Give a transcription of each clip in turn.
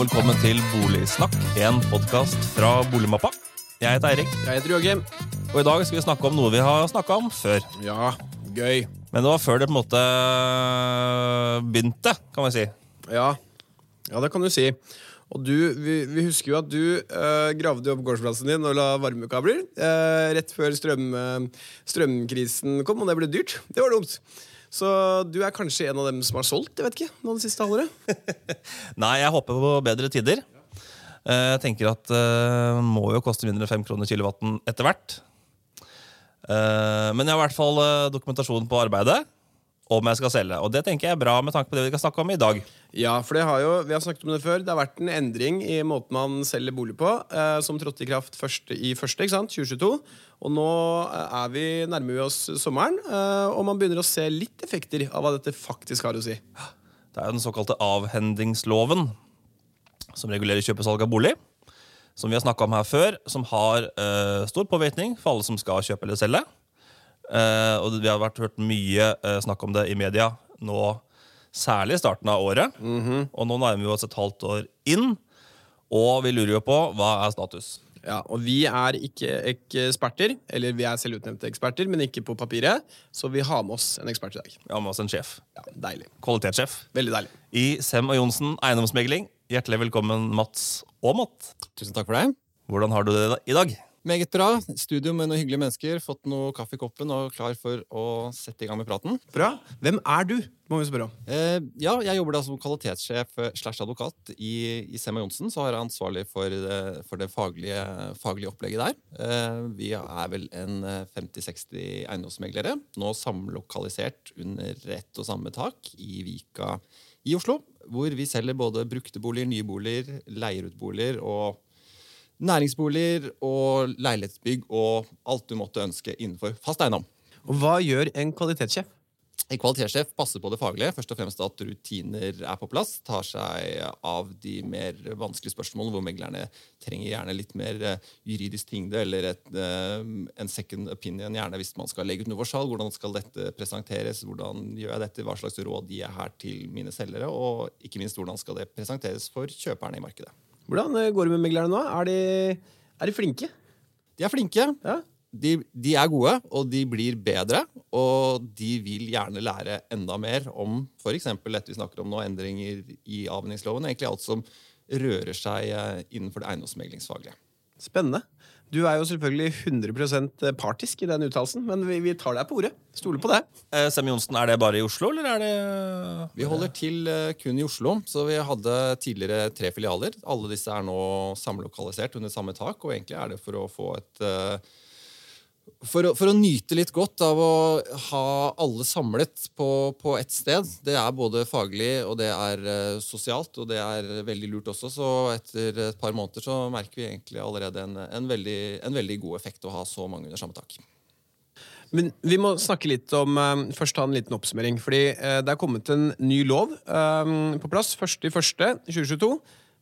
og velkommen til Boligsnakk, en podkast fra Boligmappa. Jeg heter Eirik, Jeg heter Joakim. og i dag skal vi snakke om noe vi har snakka om før. Ja, gøy. Men det var før det på en måte begynte, kan vi si. Ja, ja det kan du si. Og du, vi, vi husker jo at du eh, gravde opp gårdsplassen din og la varmekabler eh, rett før strøm, eh, strømkrisen kom, og det ble dyrt. Det var dumt. Så du er kanskje en av dem som har solgt jeg vet ikke, nå det siste halvåret? Nei, jeg håper på bedre tider. Eh, Jeg tenker at det må jo koste mindre enn 5 kroner kilowatten etter hvert. Eh, Men jeg har i hvert fall eh, dokumentasjon på arbeidet om jeg skal selge. Og det tenker jeg er bra med tanke på det vi skal snakke om i dag. Ja, for det har jo, vi har snakket om det før. Det har vært en endring i måten man selger bolig på, eh, som trådte i kraft første, i første, ikke sant? 2022. Og nå eh, er vi nærmer vi oss sommeren, eh, og man begynner å se litt effekter av hva dette faktisk har å si. Det er jo den såkalte avhendingsloven, som regulerer kjøp og salg av bolig. Som vi har snakka om her før, som har eh, stor påvirkning for alle som skal kjøpe eller selge. Eh, og vi har vært hørt mye eh, snakk om det i media nå, særlig i starten av året. Og nå nærmer vi oss et halvt år inn, og vi lurer jo på hva er status. Ja, og vi er ikke eksperter, eller vi er selvutnevnte eksperter, men ikke på papiret, så vi har med oss en ekspert i dag. Vi har med oss en sjef. Ja, Deilig. Kvalitetssjef Veldig deilig. i Sem og Johnsen eiendomsmegling. Hjertelig velkommen, Mats og Matt. Tusen takk for det. Hvordan har du det i dag? Meget bra. Studio med noen hyggelige mennesker. Fått noe kaffe i koppen og klar for å sette i gang med praten. Bra. Hvem er du, må vi spørre om. Eh, ja, Jeg jobber da som kvalitetssjef eh, slash advokat i, i Sema Johnsen. Så er jeg ansvarlig for, det- for det faglige, faglige opplegget der. Eh, vi er vel en eh, 50-60 eiendomsmeglere. Nå samlokalisert under ett og samme tak i Vika i Oslo. Hvor vi selger både brukte boliger, nye boliger, leier ut boliger og næringsboliger og leilighetsbygg og alt du måtte ønske innenfor fast eiendom. Og hva gjør en kvalitetssjef? En kvalitetssjef passer på det faglige. Først og fremst at rutiner er på plass. Tar seg av de mer vanskelige spørsmålene hvor meglerne trenger gjerne litt mer eh, juridisk tyngde eller et, eh, en second opinion, gjerne hvis man skal legge ut noe for salg. Hvordan skal dette presenteres? Hvordan gjør jeg dette? Hva slags råd gir jeg her til mine selgere? Og ikke minst hvordan skal det presenteres for kjøperne i markedet. Hvordan eh, går det med meglerne nå? Er de, er de flinke? De er flinke. Ja. de, de er gode, og de blir bedre. Og de vil gjerne lære enda mer om f.eks. dette vi snakker om nå, endringer i avhendingsloven. Egentlig alt som rører seg eh, innenfor det eiendomsmeglingsfaglige. Spennende. Du er jo selvfølgelig 100% partisk i den uttalelsen, men vi, vi tar deg på ordet. Stoler på det. Eh, Sem Johnsen, er det bare i Oslo, eller er det Vi holder til eh, kun i Oslo, så vi hadde tidligere tre filialer. Alle disse er nå samlokalisert under samme tak, og egentlig er det for å få et eh, for å, for å nyte litt godt av å ha alle samlet på, på ett sted. Det er både faglig og det er eh, sosialt, og det er veldig lurt også. Så etter et par måneder så merker vi egentlig allerede en, en, veldig, en veldig god effekt å ha så mange under samme tak. Men vi må snakke litt om eh, Først ta en liten oppsummering. Fordi eh, det er kommet en ny lov på plass 1.1.2022.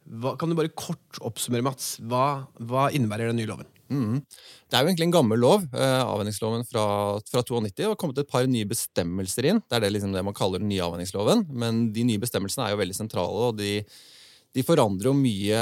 Hva, kan du bare kort oppsummere, Mats? Hva, hva innebærer den nye loven? Det er jo egentlig en gammel lov, eh, avvenningsloven fra, fra 92. Det har kommet et par nye bestemmelser inn. Det er det, liksom det man kaller den nye avvenningsloven. Men de nye bestemmelsene er jo veldig sentrale, og de, de forandrer jo mye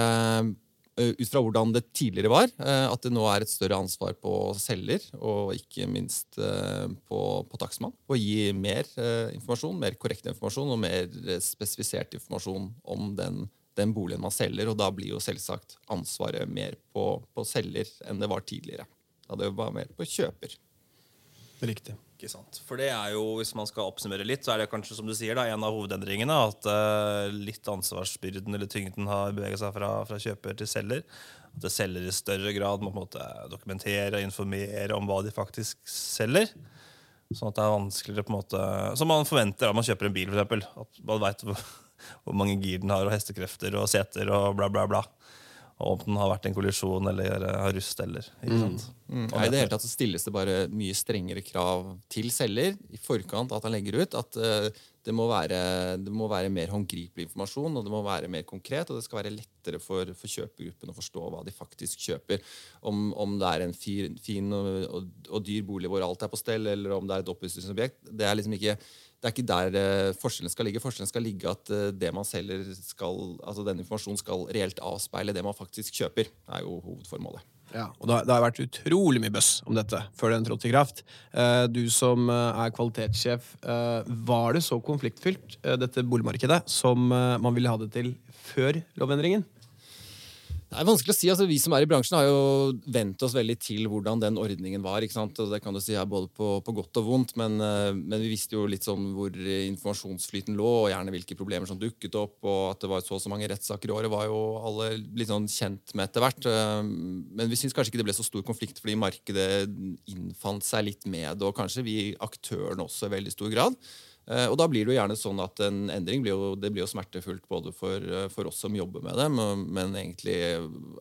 eh, ut fra hvordan det tidligere var. eh, At det nå er et større ansvar på selger, og ikke minst eh, på, på takstmann. Å gi mer informasjon, mer korrekt informasjon og mer spesifisert informasjon om den den boligen man selger, og da blir jo selvsagt ansvaret mer på, på selger enn det var tidligere. Da det var mer på kjøper. Riktig. Ikke sant. For det er jo, hvis man skal oppsummere litt, så er det kanskje som du sier da, en av hovedendringene at uh, litt ansvarsbyrden eller tyngden har beveget seg fra, fra kjøper til selger. At det selger i større grad må på en måte dokumentere og informere om hva de faktisk selger. Sånn at det er vanskeligere på en måte Som man forventer da man kjøper en bil, for eksempel. At man veit hvor, mange gir den har, og hestekrefter og seter og bla, bla, bla. Og om den har vært en kollisjon eller eh, har rust eller. Ikke sant? Mm. Ja, I det hele tatt så stilles det bare mye strengere krav til selger i forkant at han legger ut. At eh, det, må være, det må være mer håndgripelig informasjon, og det må være mer konkret. Og det skal være lettere for, for kjøpergruppen å forstå hva de faktisk kjøper. Om, om det er en fin, fin og, og, og dyr bolig hvor alt er på stell, eller om det er et oppussingsobjekt. Det er liksom ikke det er ikke der eh, forskjellen skal ligge. Forskjellen skal ligge at eh, det man selger skal, altså den informasjonen skal reelt avspeile det man faktisk kjøper. er jo hovedformålet. Ja, og det har, vært utrolig mye bøss om dette før den trådte i kraft. Eh, du som er kvalitetssjef, var det så konfliktfylt, dette boligmarkedet, som man ville ha det til før lovendringen? Det er vanskelig å si. altså Vi som er i bransjen, har jo vent oss veldig til hvordan den ordningen var. ikke sant? Og det kan du si er både på, på godt og vondt, men, eh, men, vi visste jo litt sånn hvor informasjonsflyten lå, og gjerne hvilke problemer som dukket opp. Og at det var så og så mange rettssaker i året, var jo alle litt sånn kjent med etter hvert. Eh, men vi syns kanskje ikke det ble så stor konflikt fordi markedet innfant seg litt med det, og kanskje vi aktørene også i veldig stor grad. Eh, og da blir det jo gjerne sånn at en endring blir jo, blir jo smertefullt både for, eh, for oss som jobber med det, men, men egentlig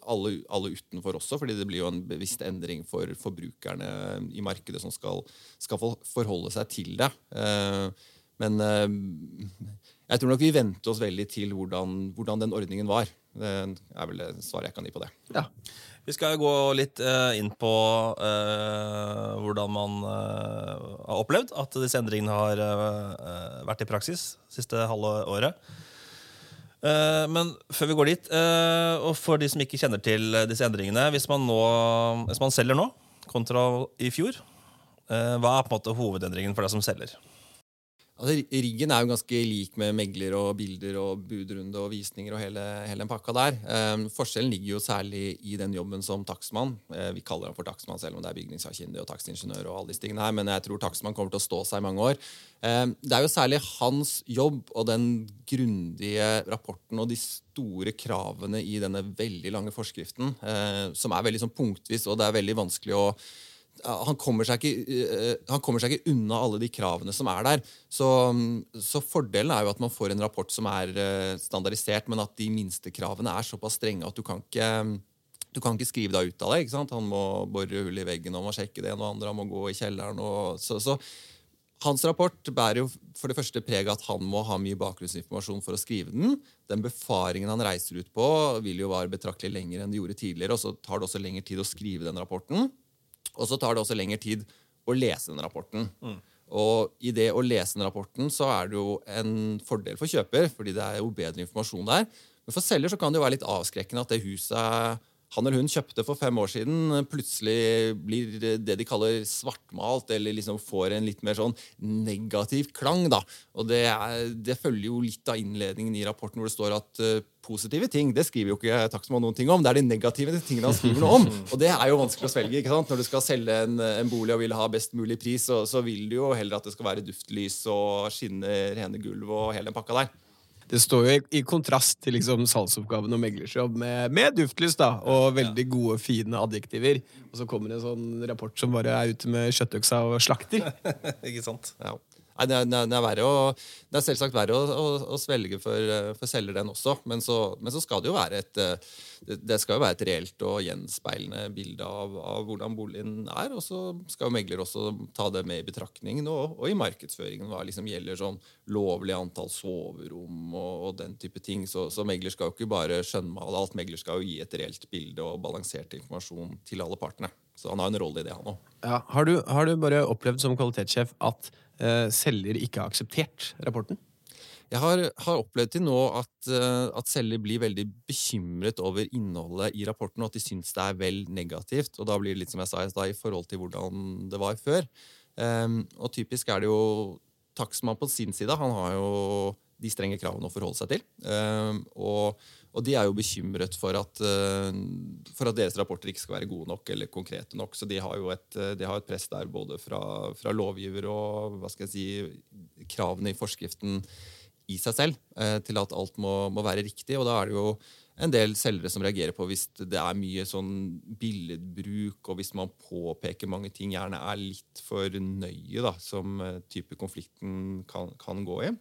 alle, alle, utenfor også, fordi det blir jo en bevisst endring for forbrukerne i markedet som skal, skal forholde seg til det. Eh, men jeg tror nok vi venter oss veldig til hvordan, hvordan den ordningen var. Det er vel det svaret jeg kan gi på det. Ja. Vi skal gå litt uh, inn på uh, hvordan man uh, har opplevd at disse endringene har vært i praksis siste halve året. men før vi går dit, og for de som ikke kjenner til disse endringene Hvis man, nå, hvis man selger nå kontra i fjor, hva er på en måte hovedendringen for deg som selger? Altså, riggen er jo ganske lik med megler og bilder og budrunde og visninger og hele, hele den pakka der. Um, forskjellen ligger jo særlig i den jobben som takstmann. Uh, vi kaller ham for takstmann selv om det er bygningssakkyndig og takstingeniør og alle disse tingene her, men jeg tror takstmann kommer til å stå seg i mange år. Um, det er jo særlig hans jobb og den grundige rapporten og de store kravene i denne veldig lange forskriften, uh, som er veldig sånn punktvis, og det er veldig vanskelig å han kommer, ikke, eh, han kommer, seg ikke, unna alle de kravene som er der. Så, så, fordelen er jo at man får en rapport som er eh, standardisert, men at de minste kravene er såpass strenge at du kan ikke, du kan ikke skrive deg ut av det. ikke sant? Han må bore hull i veggen og må sjekke det ene og andre, han må gå i kjelleren. Og, så, så, hans rapport bærer jo for det første preg at han må ha mye bakgrunnsinformasjon for å skrive den. Den befaringen han reiser ut på, vil jo være betraktelig lenger enn det gjorde tidligere. Og så tar det også lengre tid å skrive den rapporten. Og så tar det også lengre tid å lese den rapporten. Mm. Og i det å lese den rapporten så er det jo en fordel for kjøper, fordi det er jo bedre informasjon der. Men for selger så kan det jo være litt avskrekkende at det huset han eller hun kjøpte for fem år siden, plutselig blir det de kaller svartmalt, eller liksom får en litt mer sånn negativ klang. da. Og det, er, det følger jo litt av innledningen i rapporten hvor det står at uh, positive ting det skriver jo ikke Takstmann noen ting om. Det er de negative tingene han skriver noe om. Og det er jo vanskelig å svelge. ikke sant? Når du skal selge en, en bolig og vil ha best mulig pris, så, så vil du jo heller at det skal være duftlys og skinne rene gulv og hele den pakka der. Det står jo i, kontrast til liksom salgsoppgaven og meglersjobb med, med duftlys da, og veldig gode, fine adjektiver. Og så kommer det en sånn rapport som bare er ute med kjøttøksa og slakter. ikke sant? Ja. Nei, det, er, det, er å, det, er, selvsagt verre å, å, å svelge for, for selger, den også. Men så, men så, skal det jo være et det, skal jo være et reelt og gjenspeilende bilde av, av, hvordan boligen er. Og så skal jo megler også ta det med i betraktningen og, og i markedsføringen. Hva liksom gjelder sånn lovlig antall soverom og, og den type ting. Så, så, megler skal jo ikke bare skjønnmale alt. Megler skal jo gi et reelt bilde og balansert informasjon til alle partene. Så han har en rolle i det, han òg. Ja, har, har, du bare opplevd som kvalitetssjef at selger ikke har akseptert rapporten? Jeg har, har opplevd til nå at, uh, at selger blir veldig bekymret over innholdet i rapporten, og at de syns det er vel negativt. Og da blir det litt som jeg sa i stad, i forhold til hvordan det var før. Um, og typisk er det jo takstmann på sin side. Han har jo de strenge kravene å forholde seg til. Um, og og de er jo bekymret for at, eh, for at, deres rapporter ikke skal være gode nok eller konkrete nok. Så de har jo et, eh, har et press der både fra, fra, lovgiver og hva skal jeg si, kravene i forskriften i seg selv eh, til at alt må, må, være riktig. Og da er det jo en del selgere som reagerer på hvis det er mye sånn billedbruk, og hvis man påpeker mange ting gjerne er litt for nøye, da, som type konflikten kan, kan gå i.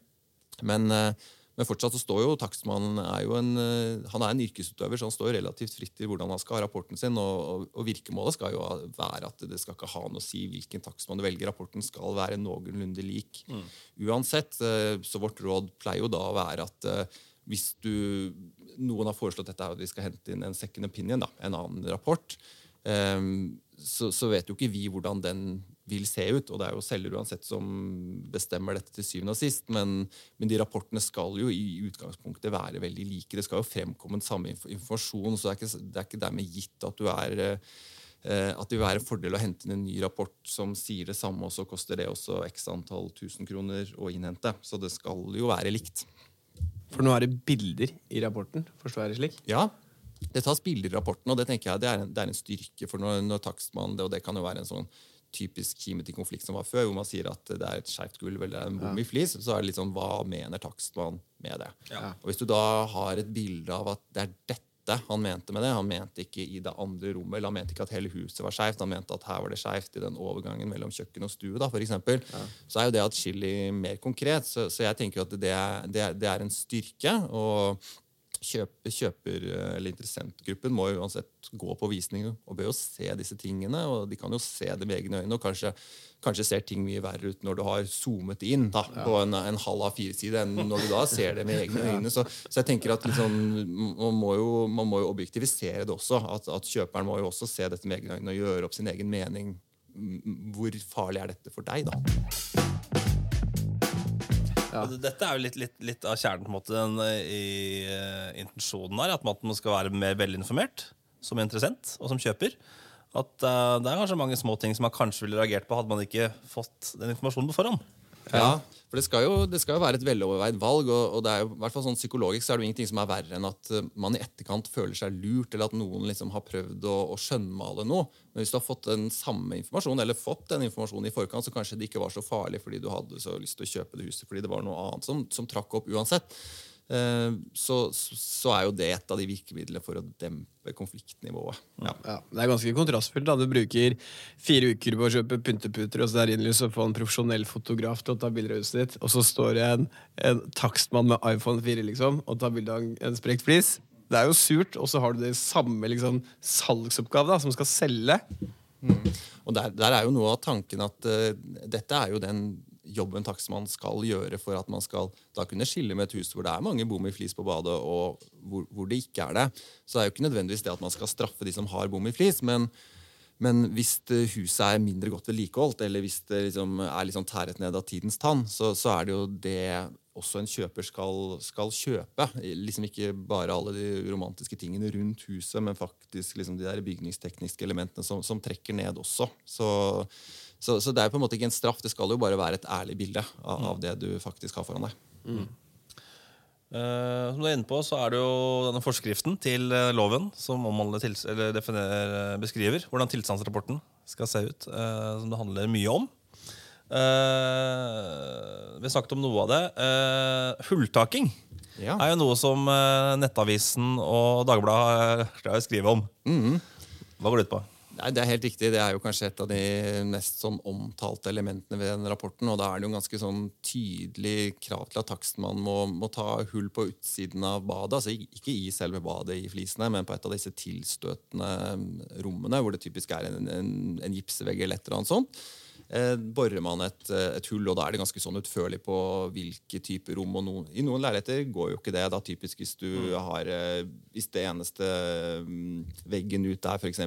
Men men fortsatt så står jo takstmannen er jo en, eh, han er en yrkesutøver, så han står relativt fritt i hvordan han skal ha rapporten sin. Og, og, virkemålet skal jo være at det skal ikke ha noe å si hvilken takstmann du velger. Rapporten skal være noenlunde lik. Mm. Uansett, eh, så vårt råd pleier jo da å være at eh, hvis du, noen har foreslått dette at vi skal hente inn en second opinion, da, en annen rapport, så, så, vet jo ikke vi hvordan den vil se ut. Og det er jo selger uansett som bestemmer dette til syvende og sist. Men, men, de rapportene skal jo i utgangspunktet være veldig like. Det skal jo fremkomme den samme informasjon, så det er ikke, det er ikke dermed gitt at du er eh, at det vil være en fordel å hente inn en ny rapport som sier det samme, og så koster det også x antall tusen kroner å innhente. Så det skal jo være likt. For nå er det bilder i rapporten? forstår jeg det slik? Ja, det tas bilder i rapporten, og det tenker jeg det er en, det er en styrke. For når, når takstmann, det, og det kan jo være en sånn typisk kimet til konflikt som var før, hvor man sier at det er et skjevt gulv eller en bom i flis, så er det litt sånn hva mener takstmann med det? Ja. Og Hvis du da har et bilde av at det er dette han mente med det. Han mente ikke i det andre rommet, eller han mente ikke at hele huset var skeivt. Han mente at her var det skeivt i den overgangen mellom kjøkken og stue. da, for eksempel. ja. Så er jo det atskillig mer konkret. Så, så, jeg tenker jo at det det, er, det er en styrke. og kjøper, kjøper, eller interessentgruppen må uansett gå på visning og bør jo se disse tingene. og De kan jo se det med egne øyne, og kanskje, kanskje ser ting mye verre ut når du har zoomet inn da, på en, en halv av fire side enn når du da ser det med egne øyne. Så, så jeg tenker at liksom, man, må jo, man, må jo, objektivisere det også. At, at, kjøperen må jo også se dette med egne øyne og gjøre opp sin egen mening. Hvor farlig er dette for deg, da? Ja. Dette er jo litt, litt, litt, av kjernen på en måte den, eh, i uh, intensjonen her. At man skal være mer velinformert som interessent og som kjøper. At uh, det er kanskje mange små ting som man kanskje ville reagert på hadde man ikke fått den informasjonen på forhånd. Ja, for det skal, jo, det skal jo være et veloverveid valg. og, og det er jo, i hvert fall sånn Psykologisk så er det jo ingenting som er verre enn at uh, man i etterkant føler seg lurt, eller at noen liksom har prøvd å, å skjønnmale noe. Men hvis du har fått den samme informasjonen, eller fått den informasjonen i forkant, så kanskje det ikke var så farlig fordi du hadde så lyst til å kjøpe det huset fordi det var noe annet som, som trakk opp uansett. Eh, så, så, er jo det et av de virkemidlene for å dempe konfliktnivået. Ja. Ja, det er ganske kontrastfullt. da Du bruker fire uker på å kjøpe pynteputer og så der innlyst og få en profesjonell fotograf til å ta bilder av huset ditt, og så står det en, en takstmann med iPhone 4 liksom, og tar bilde av en sprekt flis. Det er jo surt, og så har du det samme liksom, salgsoppgave da, som skal selge. Mm. Og der, der, er jo noe av tanken at uh, dette er jo den jobben takstmann skal gjøre for at man skal da kunne skille med et hus hvor det er mange bom i flis på badet, og hvor, hvor, det ikke er det. Så det er jo ikke nødvendigvis det at man skal straffe de som har bom i flis, men, men hvis huset er mindre godt vedlikeholdt, eller hvis det liksom er liksom tæret ned av tidens tann, så, så, er det jo det også en kjøper skal, skal, kjøpe. Liksom Ikke bare alle de romantiske tingene rundt huset, men faktisk liksom de der bygningstekniske elementene som, som trekker ned også. Så så, så, det er på en måte ikke en straff. Det skal jo bare være et ærlig bilde av, av det du faktisk har foran deg. Mm. Uh, som du er inne på, så er det jo denne forskriften til uh, loven som beskriver hvordan tilstandsrapporten skal se ut. Uh, som det handler mye om. vi har snakket om noe av det. hulltaking ja. er jo noe som Nettavisen og Dagbladet skriver om. Mm. Hva går det ut på? Nei, Det er helt riktig. Det er jo kanskje et av de mest sånn omtalte elementene ved den rapporten. og Da er det jo ganske sånn tydelig krav til at takstmannen må, må, ta hull på utsiden av badet. altså Ikke i selve badet i flisene, men på et av disse tilstøtende rommene, hvor det typisk er en, en, en gipsvegg eller et eller annet sånt eh, borer man et, eh, et, hull, og da er det ganske sånn utførlig på hvilke typer rom. og noen, I noen leiligheter går jo ikke det. da typisk Hvis du mm. har, eh, hvis det eneste um, veggen ut er f.eks.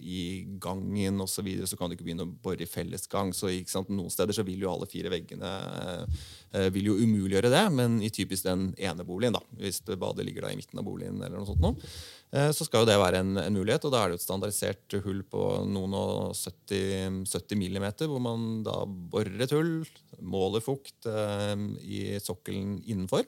i gangen osv., så, videre, så kan du ikke begynne å bore i fellesgang. så Noen steder så vil jo alle fire veggene eh, vil jo umuliggjøre det, men i typisk den ene boligen, da, hvis badet ligger da i midten av boligen, eller noe sånt noe, Eh, så skal jo det være en, en, mulighet. og Da er det jo et standardisert hull på noen og 70, 70 millimeter, hvor man da borer et hull, måler fukt eh, i sokkelen innenfor.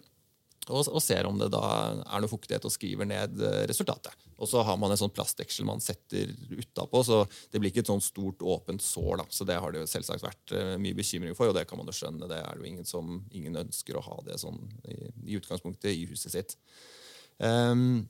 Og, og, ser om det da er noe fuktighet, og skriver ned eh, resultatet. Og så har man en sånn plastdeksel man setter utapå, så det blir ikke et sånn stort, åpent sår. da, Så det har det jo selvsagt vært uh, mye bekymring for, og det kan man jo skjønne. Det er jo ingen som ingen ønsker å ha det sånn i, i utgangspunktet i huset sitt. Um,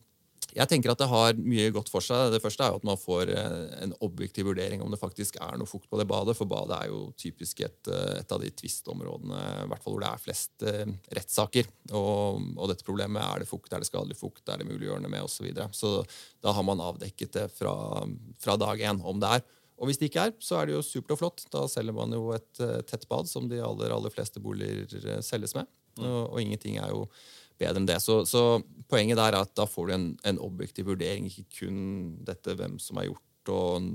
jeg tenker at det har mye godt for seg. Det første er jo at man får eh, en objektiv vurdering om det faktisk er noe fukt på det badet. For badet er jo typisk et, eh, et av de tvistområdene i hvert fall hvor det er flest uh, rettssaker. Og, og, dette problemet er det fukt, er det skadelig fukt, er det mulig å gjøre noe med osv. Så, videre. så da har man avdekket det fra, fra dag én om det er. Og hvis det ikke er, så er det jo supert og flott. Da selger man jo et tett bad, som de aller, aller fleste boliger selges med. Og, og ingenting er jo bedre enn det. Så, så, poenget der er at da får du en, en, objektiv vurdering, ikke kun dette hvem som har gjort og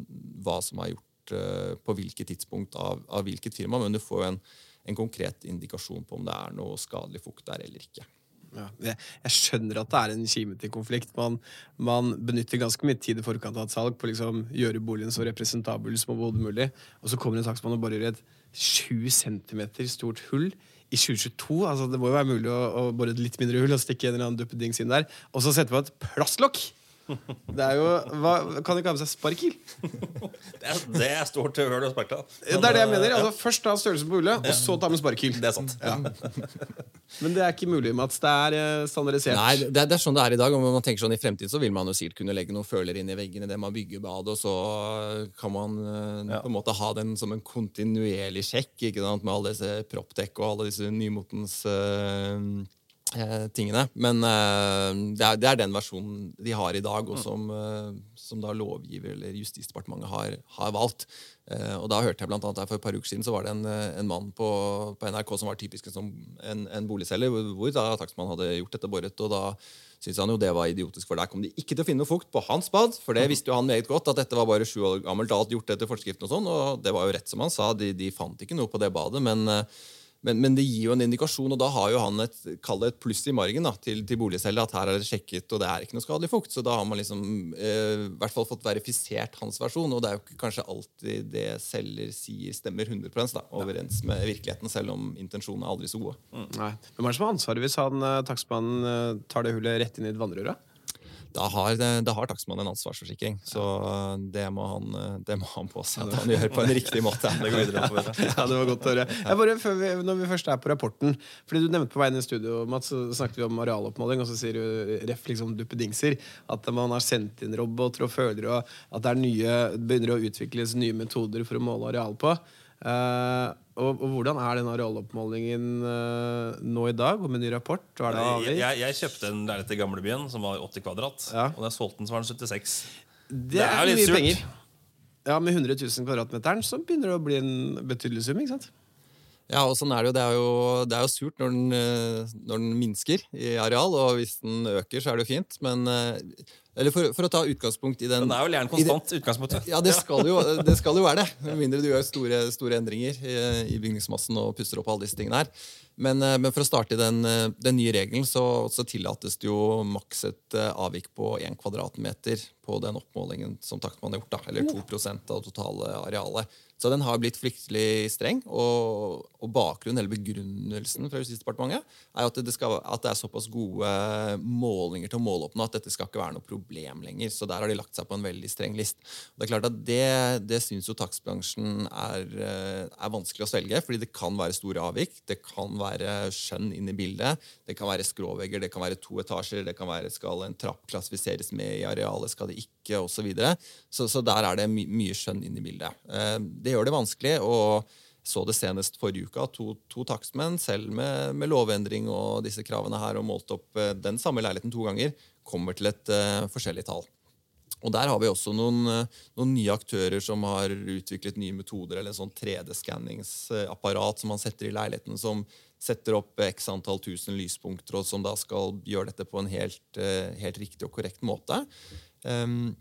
hva som har gjort uh, på hvilket tidspunkt av, av, hvilket firma, men du får en, en konkret indikasjon på om det er noe skadelig fukt der eller ikke. Ja, jeg skjønner at det er en kime til konflikt. Man, man, benytter ganske mye tid i forkant av et salg på å liksom gjøre boligen så representabel som mulig. Og så kommer en saksmann og borer et sju centimeter stort hull i 2022. Altså, det må jo være mulig å, å bore litt mindre hull og stikke en eller annen duppedings inn der. Og så setter på et plastlokk! Det er jo, hva, Kan ikke ha med seg sparkel? Det er, det er stort høl å sparke av. Det er det jeg mener. Altså, først ta størrelsen på hullet, og så ta med sparkel. Det er sant. Ja. Men det er ikke mulig, Mats. Det er eh, standardisert. Nei, det, det, er sånn det er i dag. Om man tenker sånn I fremtiden så vil man jo sikkert kunne legge noen føler inn i veggene det man bygger badet, og så kan man ja. på en måte ha den som en kontinuerlig sjekk ikke sant? med alle disse proppdekk og alle disse nymotens uh, eh, tingene. Men eh, det, er, det, er, den versjonen de har i dag, og mm. som, eh, som da lovgiver eller Justisdepartementet har, har valgt. Eh, og da hørte jeg blant annet at For et par uker siden så var det en, eh, en mann på, på, NRK som var typisk som en, en boligselger, hvor, hvor da takstmannen hadde gjort dette boret. og da syntes han jo det var idiotisk, for der kom de ikke til å finne noe fukt på hans bad. For det visste jo han meget godt, at dette var bare sju år gammelt, alt gjort etter forskriften og sånn. Og det var jo rett som han sa, de, de fant ikke noe på det badet. men men, men, det gir jo en indikasjon, og da har jo han et, et pluss i margen da, til, til boligselger. At her er det sjekket, og det er ikke noe skadelig fukt. Så da har man liksom eh, hvert fall fått verifisert hans versjon. Og det er jo ikke kanskje alltid det selger sier stemmer 100 da, overens med virkeligheten, selv om intensjonene er aldri så gode. Mm. Nei. Hvem er det som har ansvaret hvis han eh, takstmannen eh, tar det hullet rett inn i et vannrør? Da har, da har takstmannen en ansvarsforsikring. Så det må han, det må han på seg at han gjør på en riktig måte. Det går videre på ja, det var godt å høre. Bare, vi, når vi først er på rapporten fordi Du nevnte på veien i studio Mats, så snakket vi om arealoppmåling, og så sier du ref liksom duppedingser. At man har sendt inn roboter og føler at det nye, begynner å utvikles nye metoder for å måle areal på. Uh, og, og, Hvordan er den arealoppmålingen uh, nå i dag, og med ny rapport? Jeg, jeg, jeg, kjøpte en leilighet i gamlebyen som var 80 kvadrat. Ja. Og da jeg solgte den, så var den 76. Det, det er, er litt mye surt. penger. Ja, Med 100 000 kvadratmeteren så begynner det å bli en betydelig sum. ikke sant? Ja, og sånn er det jo. Det er jo, det er jo surt når den, eh, når den, minsker i areal, og hvis den øker, så er det jo fint. Men eller for, for, å ta utgangspunkt i den Den er jo gjerne konstant utgangspunktet. Ja, det skal, jo, det skal jo være det. Med mindre du gjør store, store endringer i, i, bygningsmassen og pusser opp alle disse tingene her. Men, eh, men for å starte i den, eh, den, nye regelen, så, så, tillates det jo maks et eh, avvik på 1 kvadratmeter på den oppmålingen som taktmannen har gjort. da, Eller 2% av det totale arealet. Så den har blitt fryktelig streng. Og, og bakgrunnen eller begrunnelsen fra Justisdepartementet er at det, skal, at det, er såpass gode målinger til å måle opp nå at dette skal ikke være noe problem lenger. Så der har de lagt seg på en veldig streng list. Og det er klart at det, det syns jo takstbransjen er, er, vanskelig å svelge, fordi det kan være store avvik. Det kan være skjønn inn i bildet. Det kan være skråvegger, det kan være to etasjer, det kan være skal en trapp klassifiseres med i arealet, skal det ikke, osv. Så, videre. så Så der er det my mye skjønn inn i bildet. Eh, det gjør det vanskelig. og så det senest forrige uke. To, to takstmenn, selv med, med, lovendring og disse kravene her, og målt opp eh, den samme leiligheten to ganger, kommer til et uh, forskjellig tall. Og Der har vi også noen, noen, nye aktører som har utviklet nye metoder, eller en sånn 3D-skanningsapparat som man setter i leiligheten, som setter opp x antall tusen lyspunkter, og som da skal gjøre dette på en helt, helt riktig og korrekt måte. Um,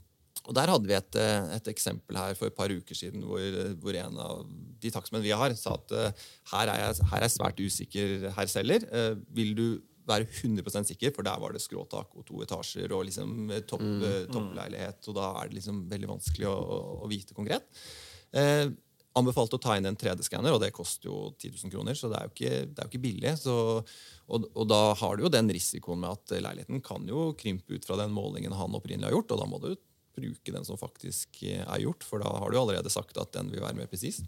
og Der hadde vi et, eh, et, eksempel her for et par uker siden hvor, hvor en av de takstmennene vi har, sa at uh, her, er jeg, her er jeg svært usikker, herr selger. Vil du være 100% sikker, for der var det skråtak og to etasjer og liksom topp, mm. toppleilighet. og Da er det liksom veldig vanskelig å, å vite konkret. Eh, anbefalte å ta inn en 3D-skanner, og det koster jo 10 000 kroner, så det er jo ikke, er jo ikke billig. Så, og, og, da har du jo den risikoen med at leiligheten kan jo krympe ut fra den målingen han opprinnelig har gjort, og da må du bruke den som faktisk eh, er gjort, for da har du allerede sagt at den vil være mer presis.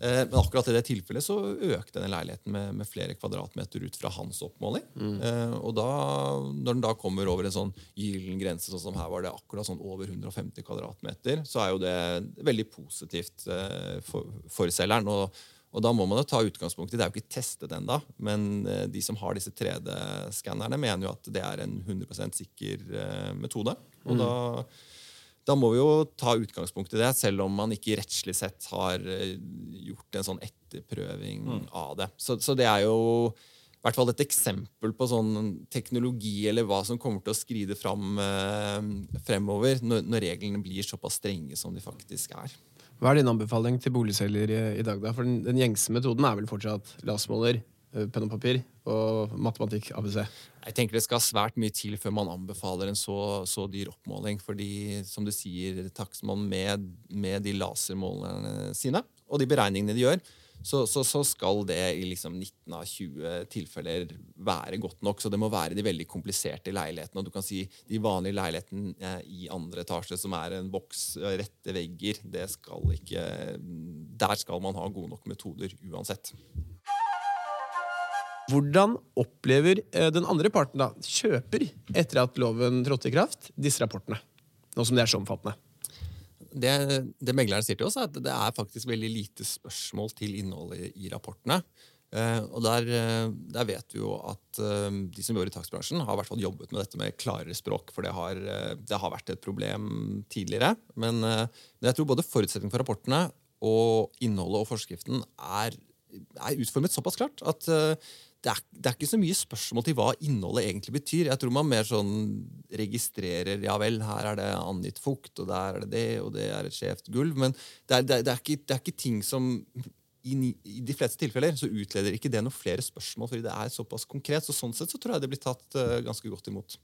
Eh, men akkurat i det tilfellet så økte den leiligheten med, med flere kvadratmeter ut fra hans oppmåling. Mm. Eh, og da, når den da kommer over en sånn gyllen grense, sånn som her var det akkurat sånn over 150 kvadratmeter, så er jo det veldig positivt for, for selgeren. og og da må man jo ta utgangspunkt i, Det er jo ikke testet ennå, men de som har disse 3D-skannerne, mener jo at det er en 100 sikker metode. Og mm. da da må vi jo ta utgangspunkt i det, selv om man ikke rettslig sett har eh, gjort en sånn etterprøving mm. av det. Så, så, det er jo i hvert fall et eksempel på sånn teknologi eller hva som kommer til å skride fram eh, fremover, når, når, reglene blir såpass strenge som de faktisk er. Hva er din anbefaling til boligselger i, i dag, da? For den, den gjengse metoden er vel fortsatt lasmåler, eh, penn og papir og matematikk, ABC. Jeg tenker Det skal svært mye til før man anbefaler en så, så dyr oppmåling. fordi som du sier, takstmann med, med de lasermålerne sine og de beregningene de gjør, så, så, så, skal det i liksom 19 av 20 tilfeller være godt nok. Så det må være de veldig kompliserte leilighetene. Og du kan si De vanlige leilighetene i andre etasje, som er en boks, rette vegger, det skal ikke Der skal man ha gode nok metoder uansett. Hvordan opplever eh, den andre parten, da, kjøper, etter at loven trådte i kraft, disse rapportene? Nå som de er så omfattende det, det megleren sier til oss, er at det er faktisk veldig lite spørsmål til innholdet i rapportene. Uh, og der, uh, der, vet vi jo at de som jobber i takstbransjen, har i hvert fall jobbet med dette med klarere språk, for det har, det har vært et problem tidligere. Men, men jeg tror både forutsetningen for rapportene og innholdet og forskriften er, er utformet såpass klart at det er, det er, ikke så mye spørsmål til hva innholdet egentlig betyr. Jeg tror man mer sånn registrerer ja vel, her er det angitt fukt, og der er det det, og det er et skjevt gulv. Men det er, det er, ikke, det er ikke, ting som i, i, de fleste tilfeller så utleder ikke det noen flere spørsmål, fordi det er såpass konkret. Så sånn sett så tror jeg det blir tatt uh, ganske godt imot.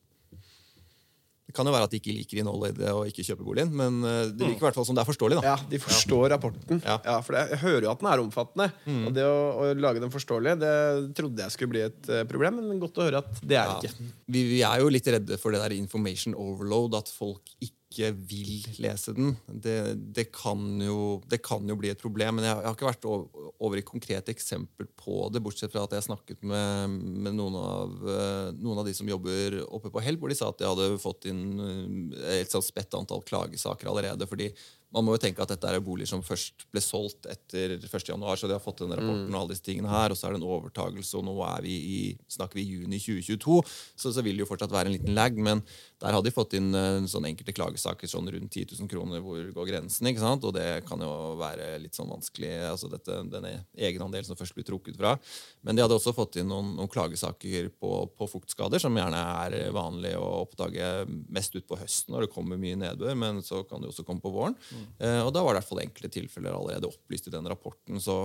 Det kan jo være at de ikke liker innholdet i det og ikke kjøper boligen, men eh, det virker i hvert fall som det er forståelig. da. Ja, De forstår rapporten. Ja. ja for Jeg hører jo at den er omfattende. Mm. Og det å, å, lage den forståelig det trodde jeg skulle bli et uh, problem, men godt å høre at det er ja. ikke. Vi, vi, er jo litt redde for det der information overload, at folk ikke ikke vil lese den. Det, det, kan jo, det, kan jo, bli et problem. Men jeg, jeg har ikke vært over, over i konkrete eksempel på det, bortsett fra at jeg snakket med, med noen, av, uh, noen, av, de som jobber oppe på Hell, hvor de sa at de hadde fått inn uh, et spett antall klagesaker allerede. fordi man må jo tenke at dette er boliger som først ble solgt etter 1.1., så de har fått denne rapporten mm. og alle disse tingene her, og så er det en overtagelse, og nå er vi i, snakker vi juni 2022, så, så vil det jo fortsatt være en liten lag. Men der hadde de fått inn sånn enkelte klagesaker sånn rundt 10 000 kroner. Hvor går grensen? ikke sant? Og det kan jo være litt sånn vanskelig, altså dette, denne egenandelen som først blir trukket fra. Men de hadde også fått inn noen, noen klagesaker på, på, fuktskader, som gjerne er vanlig å oppdage mest utpå høsten når det kommer mye nedbør, men så kan det også komme på våren. Mm. Eh, og da var det i hvert fall enkelte tilfeller allerede opplyst i den rapporten. Så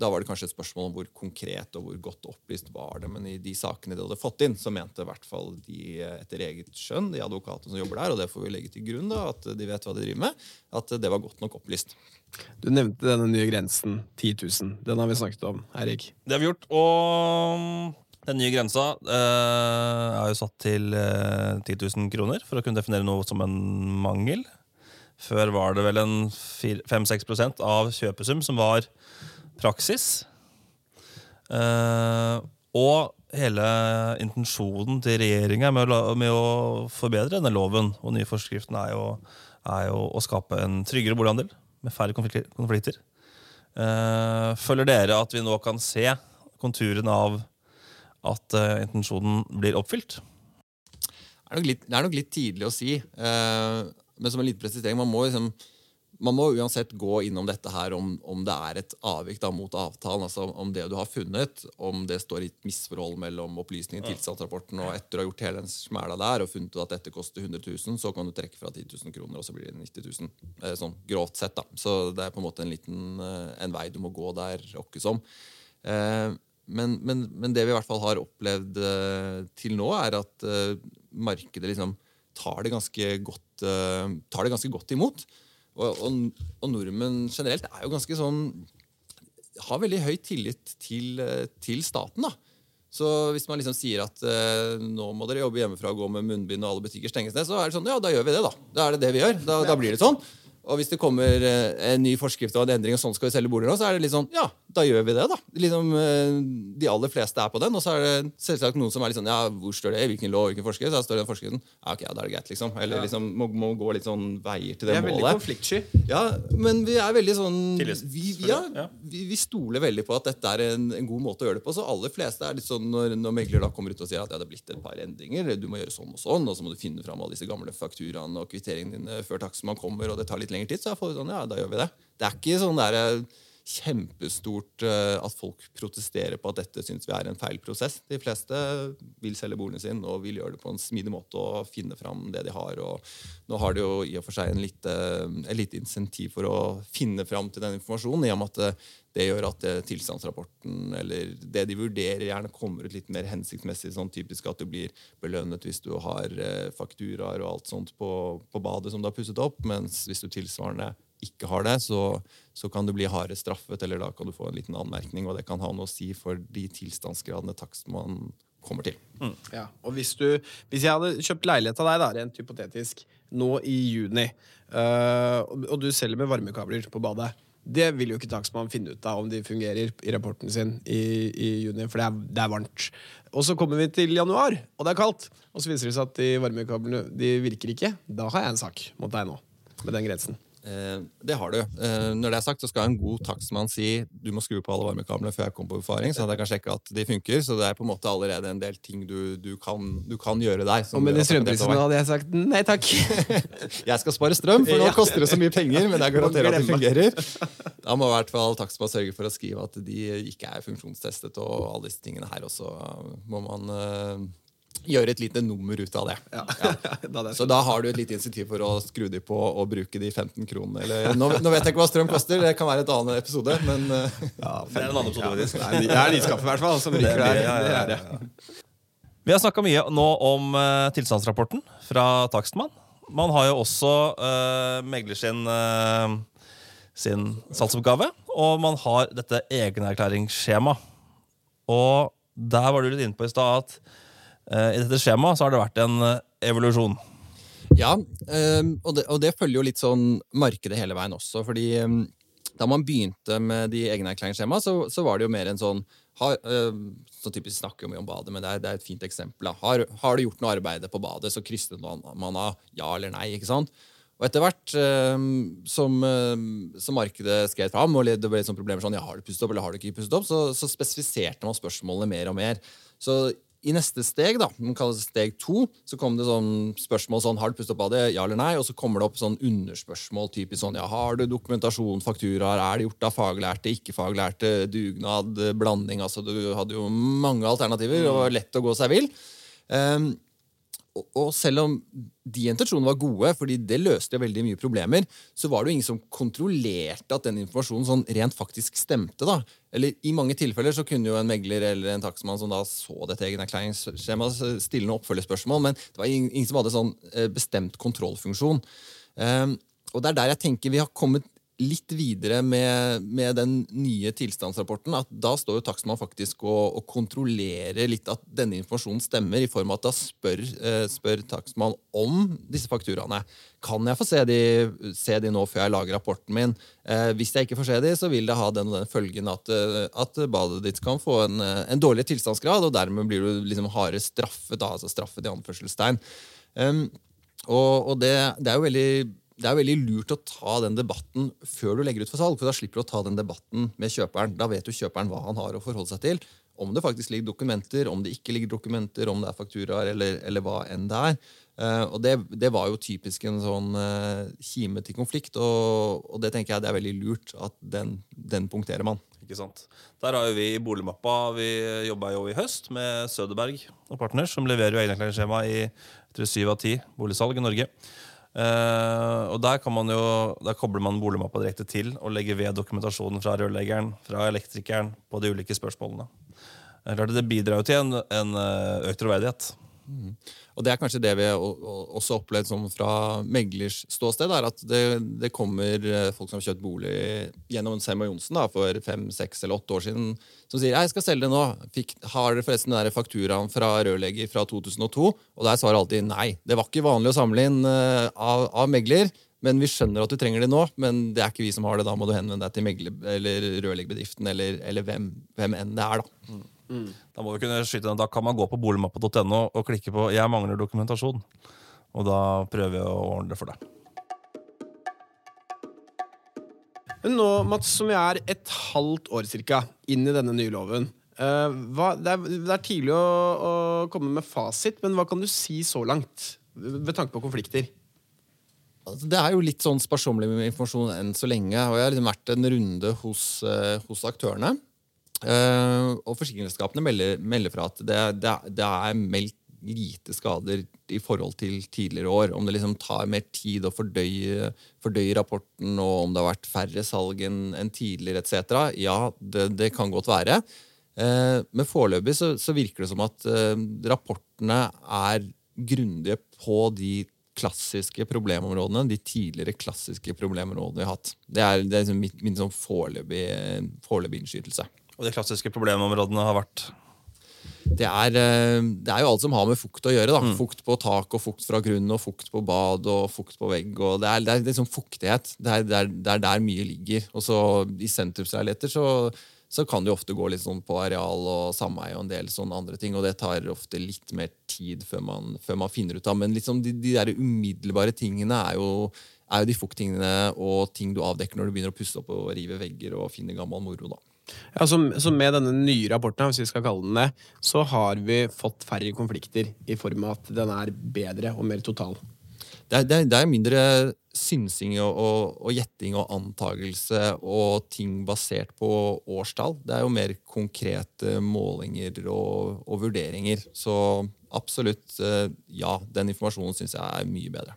da var det kanskje et spørsmål om hvor konkret og hvor godt opplyst var det. Men i de sakene de hadde fått inn, så mente i hvert fall de etter eget skjønn, de advokatene som jobber der, og det får vi legge til grunn, da, at de vet hva de driver med, at det var godt nok opplyst. Du nevnte denne nye grensen, 10 000. Den har vi snakket om, Erik. Det har vi gjort. Og den nye grensa øh, er jo satt til øh, 10 000 kroner for å kunne definere noe som en mangel. Før var det vel en 5-6% av kjøpesum som var praksis. Eh, og hele intensjonen til regjeringa med, med, å forbedre denne loven og nye forskriften er jo, er jo å skape en tryggere bolighandel med færre konflikter. Eh, føler dere at vi nå kan se konturene av at eh, intensjonen blir oppfylt? Det er nok litt, er nok litt tidlig å si. Uh, men som en liten presisering, man må, liksom, man må uansett gå innom dette her om, om det er et avvik da, mot avtalen. altså Om det du har funnet, om det står i et misforhold mellom opplysningen i tilstandsrapporten og etter å ha gjort hele den smæla der og funnet at dette koster 100 000, så kan du trekke fra 10 000 kroner, og så blir det 90 000. Eh, sånn grovt sett. da. Så det er på en måte en liten eh, en vei du må gå der, åkke som. Eh, men, men, men, det vi i hvert fall har opplevd til nå, er at markedet liksom tar det ganske godt, uh, tar det ganske godt imot. Og, og, og, nordmenn generelt er jo ganske sånn Har veldig høy tillit til, uh, til staten. da. Så hvis man liksom sier at uh, nå må dere jobbe hjemmefra og gå med munnbind, og alle butikker stenges ned, så er det sånn, ja, da gjør vi det. Da Da er det det vi gjør. Da, da blir det sånn. Og hvis det kommer eh, en ny forskrift og en endring, og sånn skal vi selge boliger nå, så er det litt sånn Ja, da gjør vi det, da. Liksom, eh, de aller fleste er på den. Og så er det selvsagt noen som er litt sånn Ja, hvor står det? Hvilken lov? Hvilken forskrift? Så står det den forskriften. Ja, ok, ja, da er det greit, liksom. Eller liksom må, må, gå litt sånn veier til det, målet. Vi er veldig konfliktsky. Ja, men vi er veldig sånn vi, ja, vi, vi, stoler veldig på at dette er en, en, god måte å gjøre det på. Så aller fleste er litt sånn når, når megler da kommer ut og sier at ja, det er blitt et par endringer, du må gjøre sånn og sånn, og så må du finne fram alle disse gamle fakturaene og kvitteringene dine før takstmann kommer, og det tar litt lengre tid, så får vi sånn ja, da gjør vi det. Det er ikke sånn der eh, kjempestort eh, at folk protesterer på at dette syns vi er en feil prosess. De fleste vil selge boligen sin og vil gjøre det på en smidig måte og finne fram det de har. og Nå har de jo i og for seg en lite, en lite insentiv for å finne fram til den informasjonen, i og med at det, gjør at det, tilstandsrapporten eller det de vurderer, gjerne kommer ut litt mer hensiktsmessig. sånn Typisk at du blir belønnet hvis du har eh, fakturaer og alt sånt på, på badet som du har pusset opp, mens hvis du tilsvarende ikke har det, så, så, kan du bli hardere straffet, eller da kan du få en liten anmerkning, og det kan ha noe å si for de tilstandsgradene takstmannen kommer til. Mm. Ja, og hvis, du, hvis, jeg hadde kjøpt leilighet av deg, da, rent hypotetisk, nå i juni, øh, og du selger med varmekabler på badet det vil jo ikke takstmannen finne ut av om de fungerer i rapporten sin i, i juni, for det er, det er, varmt. Og så kommer vi til januar, og det er kaldt. Og så viser det seg at de varmekablene de virker ikke. Da har jeg en sak mot deg nå, med den grensen. Eh, det har du. Eh, når det er sagt, så skal en god takstmann si du må skru på alle varmekablene før jeg kommer på befaring, så jeg kan sjekke at de funker. Så det er på en måte allerede en del ting du, du, kan, du kan, gjøre der. Og med de strømprisene hadde jeg sagt nei takk. jeg skal spare strøm, for nå koster det så mye penger, men jeg garanterer at det fungerer. Da må i hvert fall takstmann sørge for å skrive at de ikke er funksjonstestet og alle disse tingene her. også. må man eh, gjøre et lite nummer ut av det. Ja. Ja. Så da har du et lite insentiv for å skru de på og bruke de 15 kronene. Eller, nå, nå, vet jeg ikke hva strøm koster, det kan være et annet episode, men eh, ja, Det er en annen episode, ja. Det er nyskapet, i hvert fall, som ryker der. Er. Vi har snakka mye nå om uh, tilstandsrapporten fra takstmann. Man har jo også uh, megler sin, uh, sin salgsoppgave, og man har dette egenerklæringsskjemaet. Og der var du litt inne på i stad at I dette skjemaet så har det vært en eh, evolusjon. Ja, ehm, og det, og det, følger jo litt sånn markedet hele veien også. fordi da man begynte med de egenerklæringsskjemaene, så, så var det jo mer en sånn har, så typisk snakker vi om badet, men det er, det er et fint eksempel. Har, har, du gjort noe arbeid på badet, så krysset man av ja eller nei. ikke sant? Og etter hvert som, som, markedet skred fram, og det ble sånn problemer sånn, ja, har du pustet opp eller har du ikke pustet opp, så, så spesifiserte man spørsmålene mer og mer. Så i neste steg, da, man kaller det steg to, så kom det sånn spørsmål sånn Har du pustet opp av det? Ja eller nei? Og så kommer det opp sånn underspørsmål. typisk sånn, ja, Har du dokumentasjon, fakturaer? Er det gjort av faglærte, ikke-faglærte? Dugnad, blanding? altså Du hadde jo mange alternativer og lett å gå seg vill. Um, og selv om de intensjonene var gode, fordi det løste veldig mye problemer, så var det jo ingen som kontrollerte at den informasjonen sånn rent faktisk stemte. da. Eller I mange tilfeller så kunne jo en megler eller en takstmann som da så dette egenerklæringsskjemaet, stille noen oppfølgespørsmål, men det var ingen som hadde sånn eh, bestemt kontrollfunksjon. Um, og det er der jeg tenker vi har kommet litt videre med, med, den nye tilstandsrapporten, at da står jo takstmann faktisk og, og, kontrollerer litt at denne informasjonen stemmer, i form av at da spør, eh, spør takstmann om disse fakturaene. Kan jeg få se de, se de nå før jeg lager rapporten min? Eh, hvis jeg ikke får se de, så vil det ha den og den følgen at, eh, at badet ditt kan få en, eh, en dårlig tilstandsgrad, og dermed blir du liksom hardere straffet, da, altså straffet i anførselstegn. Um, og, og det, det, er jo veldig det er veldig lurt å ta den debatten før du legger ut for salg. For da slipper du å ta den debatten med kjøperen. Da vet jo kjøperen hva han har å forholde seg til. Om det faktisk ligger dokumenter, om det ikke ligger dokumenter, om det er fakturaer eller, eller hva enn det er. Uh, og det, det, var jo typisk en sånn uh, kime til konflikt, og, og, det tenker jeg det er veldig lurt at den, den punkterer man. Ikke sant? Der har jo vi i Boligmappa Vi jobba jo i høst med Søderberg og Partners, som leverer jo egenerklæringsskjema i syv av ti boligsalg i Norge. Uh, og der, kan man jo, der kobler man boligmappa direkte til og legger ved dokumentasjonen fra rørleggeren, fra elektrikeren, på de ulike spørsmålene. Det bidrar jo til en, en eh, økt troverdighet. Mm. Og Det er kanskje det vi også har opplevd som fra meglers ståsted. er At det, det, kommer eh, folk som har kjøpt bolig gjennom Sem og Johnsen for fem, seks eller åtte år siden, som sier jeg skal selge det nå. Fikk, har dere forresten den fakturaen fra rørlegger fra 2002? Og der svarer alltid nei. Det var ikke vanlig å samle inn uh, av, av, megler. Men vi skjønner at du trenger det nå, men det er ikke vi som har det. Da må du henvende deg til megler, eller rørleggerbedriften eller, eller hvem, hvem, enn det er. da. Mm. Mm. Da må vi kunne skyte den. Da kan man gå på boligmappa.no og klikke på 'Jeg mangler dokumentasjon'. Og da prøver jeg å ordne det for deg. Nå, Mats, som vi er et halvt år cirka inn i denne nye loven uh, hva, det, er, det, er, tidlig å, å, komme med fasit, men hva kan du si så langt? Ved tanke på konflikter? Altså, Det er jo litt sånn sparsommelig med informasjon enn så lenge. og Jeg har liksom vært en runde hos, eh, hos aktørene. Eh, og forsikringsselskapene melder, melder fra at det, det, det er meldt lite skader i forhold til tidligere år. Om det liksom tar mer tid å fordøye, fordøye rapporten, og om det har vært færre salg enn en tidligere etc. Ja, det, det kan godt være. Uh, men foreløpig så, så virker det som at uh, rapportene er grundige på de klassiske problemområdene, de tidligere klassiske problemområdene vi har hatt. Det er, det er liksom min, min sånn foreløpige foreløpig innskytelse. Og de klassiske problemområdene har vært Det er, eh, det er jo alt som har med fukt å gjøre. da. Fukt på tak og fukt fra grunn og fukt på bad og fukt på vegg. og Det er, det er liksom fuktighet. Det er, det, det er der mye ligger. Og så I sentrumsleiligheter så, så kan det jo ofte gå litt sånn på areal og sameie og en del sånne andre ting. Og det tar ofte litt mer tid før man, før man finner ut av. Men liksom de, de der umiddelbare tingene er jo, er jo de fukttingene og ting du avdekker når du begynner å pusse opp og rive vegger og finne gammel moro. da. Ja, så, så med denne nye rapporten, hvis vi skal kalle den det, så har vi fått færre konflikter i form av at den er bedre og mer total. Det er, det er, det er mindre synsing og, og, og gjetting og antagelse og ting basert på årstall. Det er jo mer konkrete målinger og, og vurderinger. Så absolutt eh, ja, den informasjonen syns jeg er mye bedre.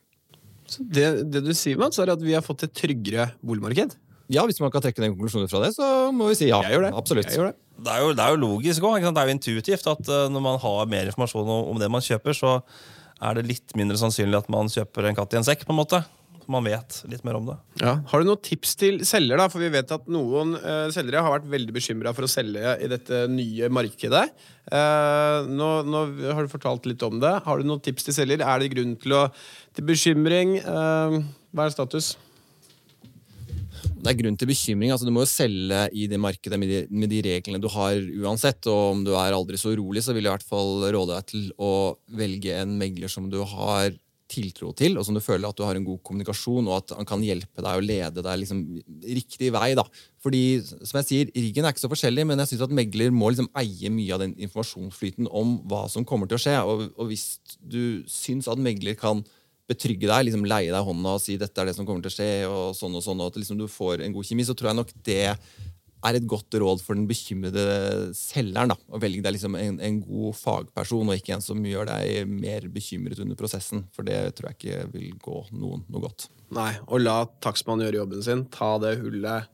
Så det, det du sier, Mats, er at vi har fått et tryggere boligmarked? Ja, Hvis man kan trekke den konklusjonen fra det, så må vi si ja. Jeg gjør det. Absolutt. Jeg gjør det. Det er jo, det er jo logisk òg. Det er jo intuitivt at eh, når man har mer informasjon om, om det man kjøper, så er det litt mindre sannsynlig at man kjøper en katt i en sekk. på en måte. Man vet litt mer om det. Ja. Har du noen tips til selger? da? For vi vet at noen uh, selgere har vært veldig bekymra for å selge i dette nye markedet. Uh, nå, nå har du fortalt litt om det. Har du noen tips til selger? Er det grunn til, å, til bekymring? Uh, hva er status? Det er grunn til bekymring. altså Du må jo selge i det markedet med de, med de reglene du har uansett. Og om du er aldri så urolig, så vil jeg i hvert fall råde deg til å velge en megler som du har tiltro til, og som du føler at du har en god kommunikasjon, og at han kan hjelpe deg og lede deg liksom riktig vei. da. Fordi, som jeg sier, Riggen er ikke så forskjellig, men jeg syns at megler må liksom eie mye av den informasjonsflyten om hva som kommer til å skje. Og, og hvis du syns at megler kan betrygge deg, liksom leie deg hånda og si dette er det som kommer til å skje, og sånn og sånn, og at liksom du får en god kjemi, så tror jeg nok det er et godt råd for den bekymrede selgeren. da, Å velge deg liksom en, en god fagperson, og ikke en som gjør deg mer bekymret under prosessen. For det tror jeg ikke vil gå noen noe godt. Nei, og la takstmannen gjøre jobben sin. Ta det hullet,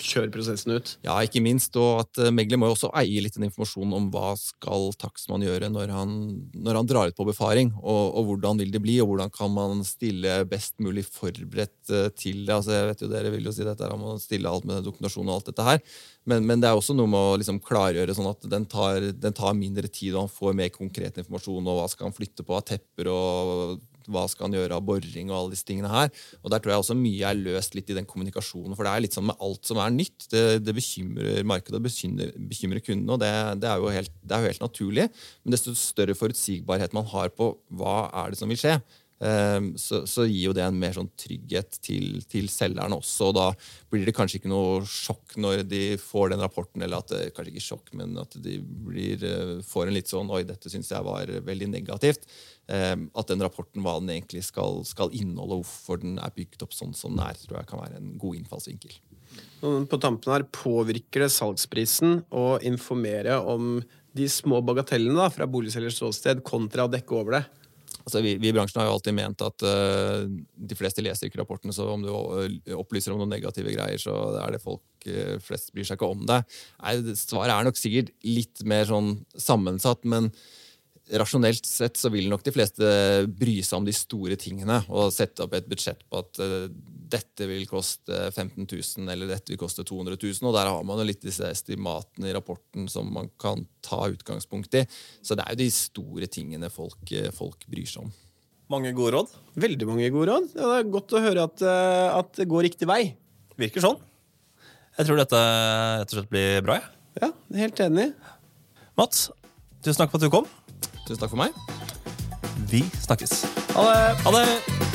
kjør prosessen ut. Ja, ikke minst, og at eh, Megler må jo også eie litt den informasjonen om hva skal takstmann gjøre når han, når han drar ut på befaring, og, og, hvordan vil det bli, og hvordan kan man stille best mulig forberedt eh, til det. Altså, jeg vet jo Dere vil jo si dette her å stille alt med dokumentasjon og alt dette her, men, men det er også noe med å liksom klargjøre sånn at den tar, den tar mindre tid, og han får mer konkret informasjon, og hva skal han flytte på av tepper, og hva skal han gjøre av boring og alle disse tingene her. Og der tror jeg også mye er løst litt i den kommunikasjonen, for det er litt sånn med alt som er nytt. Det, det bekymrer markedet bekymrer, bekymrer kundene, og det, det, er helt, det, er jo helt, naturlig. Men desto større forutsigbarhet man har på hva er det som vil skje, så, så, gir jo det en mer sånn trygghet til, til selgerne også. og Da blir det kanskje ikke noe sjokk når de får den rapporten, eller at det, kanskje ikke sjokk, men at de blir, eh, får en litt sånn Oi, dette syns jeg var veldig negativt. Ehm, at den rapporten, hva den egentlig skal, skal inneholde, hvorfor den er bygd opp sånn som den er, tror jeg kan være en god innfallsvinkel. På tampen her, Påvirker det salgsprisen å informere om de små bagatellene da, fra boligselgers ståsted, kontra å dekke over det? Altså, vi, vi, i bransjen har jo alltid ment at uh, de fleste leser ikke rapportene, så om du opplyser om noen negative greier, så er det folk uh, flest bryr seg ikke om det. Nei, svaret er nok sikkert litt mer sånn sammensatt, men rasjonelt sett så vil nok de fleste bry seg om de store tingene og sette opp et budsjett på at uh, dette vil koste 15 000 eller dette vil koste 200 000. Og der har man jo litt disse estimatene i rapporten som man kan ta utgangspunkt i. Så det er jo de store tingene folk, uh, folk bryr seg om. Mange gode råd. Veldig mange gode råd. Ja, det er godt å høre at, uh, at det går riktig vei. Virker sånn. Jeg tror dette rett og slett blir bra. Ja, ja helt enig. Mats, tusen takk for at du kom. Tusen takk for meg. Vi snakkes. Ha det. Ha det.